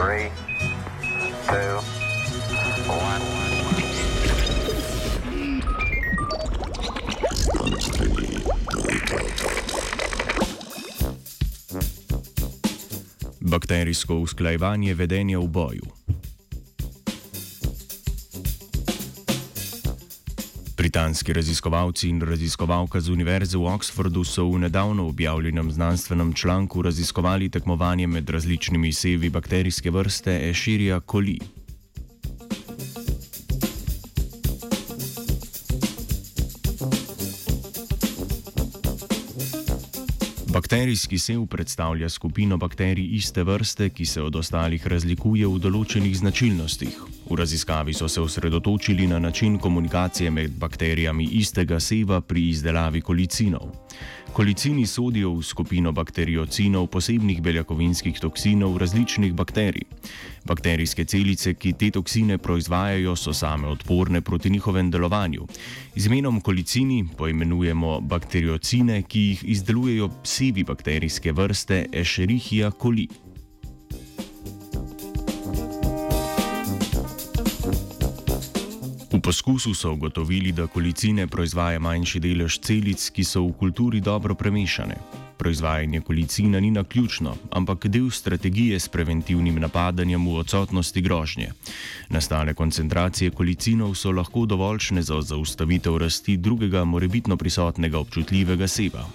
Three, two, one. Bakterijsko usklajevanje vedenja v boju. Britanski raziskovalci in raziskovalka z Univerze v Oxfordu so v nedavno objavljenem znanstvenem članku raziskovali tekmovanje med različnimi sevi bakterijske vrste Escherichia coli. Bakterijski sev predstavlja skupino bakterij iste vrste, ki se od ostalih razlikuje v določenih značilnostih. V raziskavi so se osredotočili na način komunikacije med bakterijami istega seva pri izdelavi kolicinov. Kolicini sodijo v skupino bakteriocinov, posebnih beljakovinskih toksinov različnih bakterij. Bakterijske celice, ki te toksine proizvajajo, so same odporne proti njihovem delovanju. Z imenom kolicini poimenujemo bakteriocine, ki jih izdelujejo psevi bakterijske vrste Escherichia coli. Poskusu so ugotovili, da kolicine proizvaja manjši delež celic, ki so v kulturi dobro premešane. Proizvajanje kolicina ni na ključno, ampak del strategije s preventivnim napadanjem v odsotnosti grožnje. Nastale koncentracije kolicinov so lahko dovoljšne za zaustavitev rasti drugega morebitno prisotnega občutljivega seba.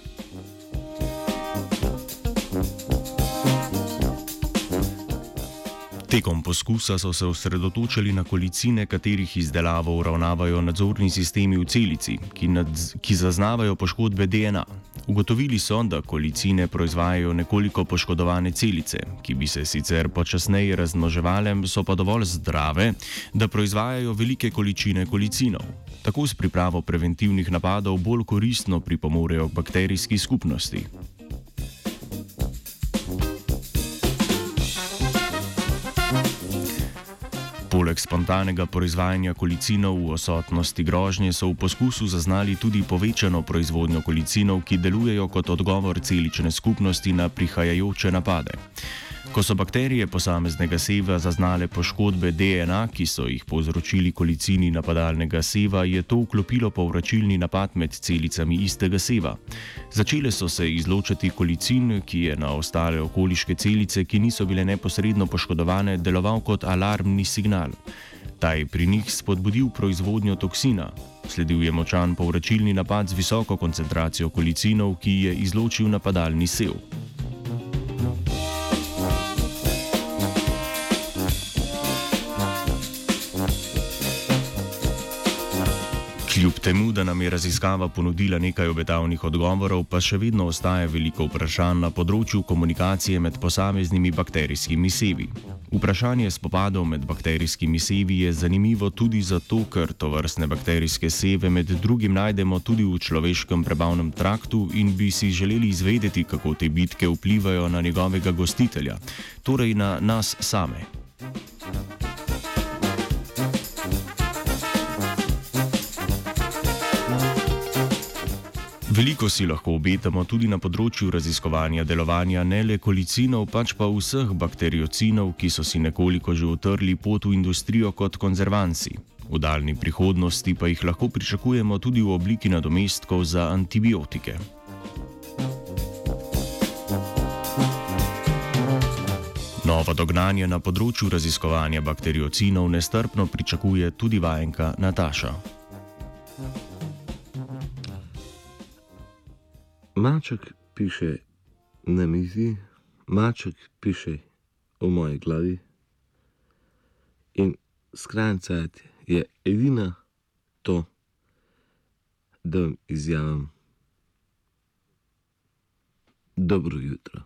Tekom poskusa so se osredotočili na kolicine, katerih izdelavo uravnavajo nadzorni sistemi v celici, ki, nadz, ki zaznavajo poškodbe DNA. Ugotovili so, da kolicine proizvajajo nekoliko poškodovane celice, ki bi se sicer počasneje razmnoževale, so pa dovolj zdrave, da proizvajajo velike količine kolicinov. Tako s pripravo preventivnih napadov bolj koristno pripomorejo k bakterijski skupnosti. Poleg spontanega proizvajanja kolicinov v odsotnosti grožnje so v poskusu zaznali tudi povečano proizvodnjo kolicinov, ki delujejo kot odgovor celične skupnosti na prihajajoče napade. Ko so bakterije posameznega seva zaznale poškodbe DNA, ki so jih povzročili kolicini napadalnega seva, je to vklopilo povračilni napad med celicami istega seva. Začele so se izločati kolicin, ki je na ostale okoliške celice, ki niso bile neposredno poškodovane, deloval kot alarmni signal. Ta je pri njih spodbudil proizvodnjo toksina. Sledil je močan povračilni napad z visoko koncentracijo kolicinov, ki je izločil napadalni sev. Kljub temu, da nam je raziskava ponudila nekaj obetavnih odgovorov, pa še vedno ostaja veliko vprašanj na področju komunikacije med posameznimi bakterijskimi sevi. Vprašanje spopadov med bakterijskimi sevi je zanimivo tudi zato, ker to vrstne bakterijske seve med drugim najdemo tudi v človeškem prebavnem traktu in bi si želeli izvedeti, kako te bitke vplivajo na njegovega gostitelja, torej na nas same. Veliko si lahko obetamo tudi na področju raziskovanja delovanja ne le kolicinov, pač pa vseh bakteriocinov, ki so si nekoliko že utrli pot v industrijo kot konzervanci. V daljni prihodnosti pa jih lahko pričakujemo tudi v obliki nadomestkov za antibiotike. Nova dognanja na področju raziskovanja bakteriocinov nestrpno pričakuje tudi vajenka Nataša. Maček piše na mizi, maček piše v moji glavi. In skrajnica je edina to, da vam izjavim dobro jutro.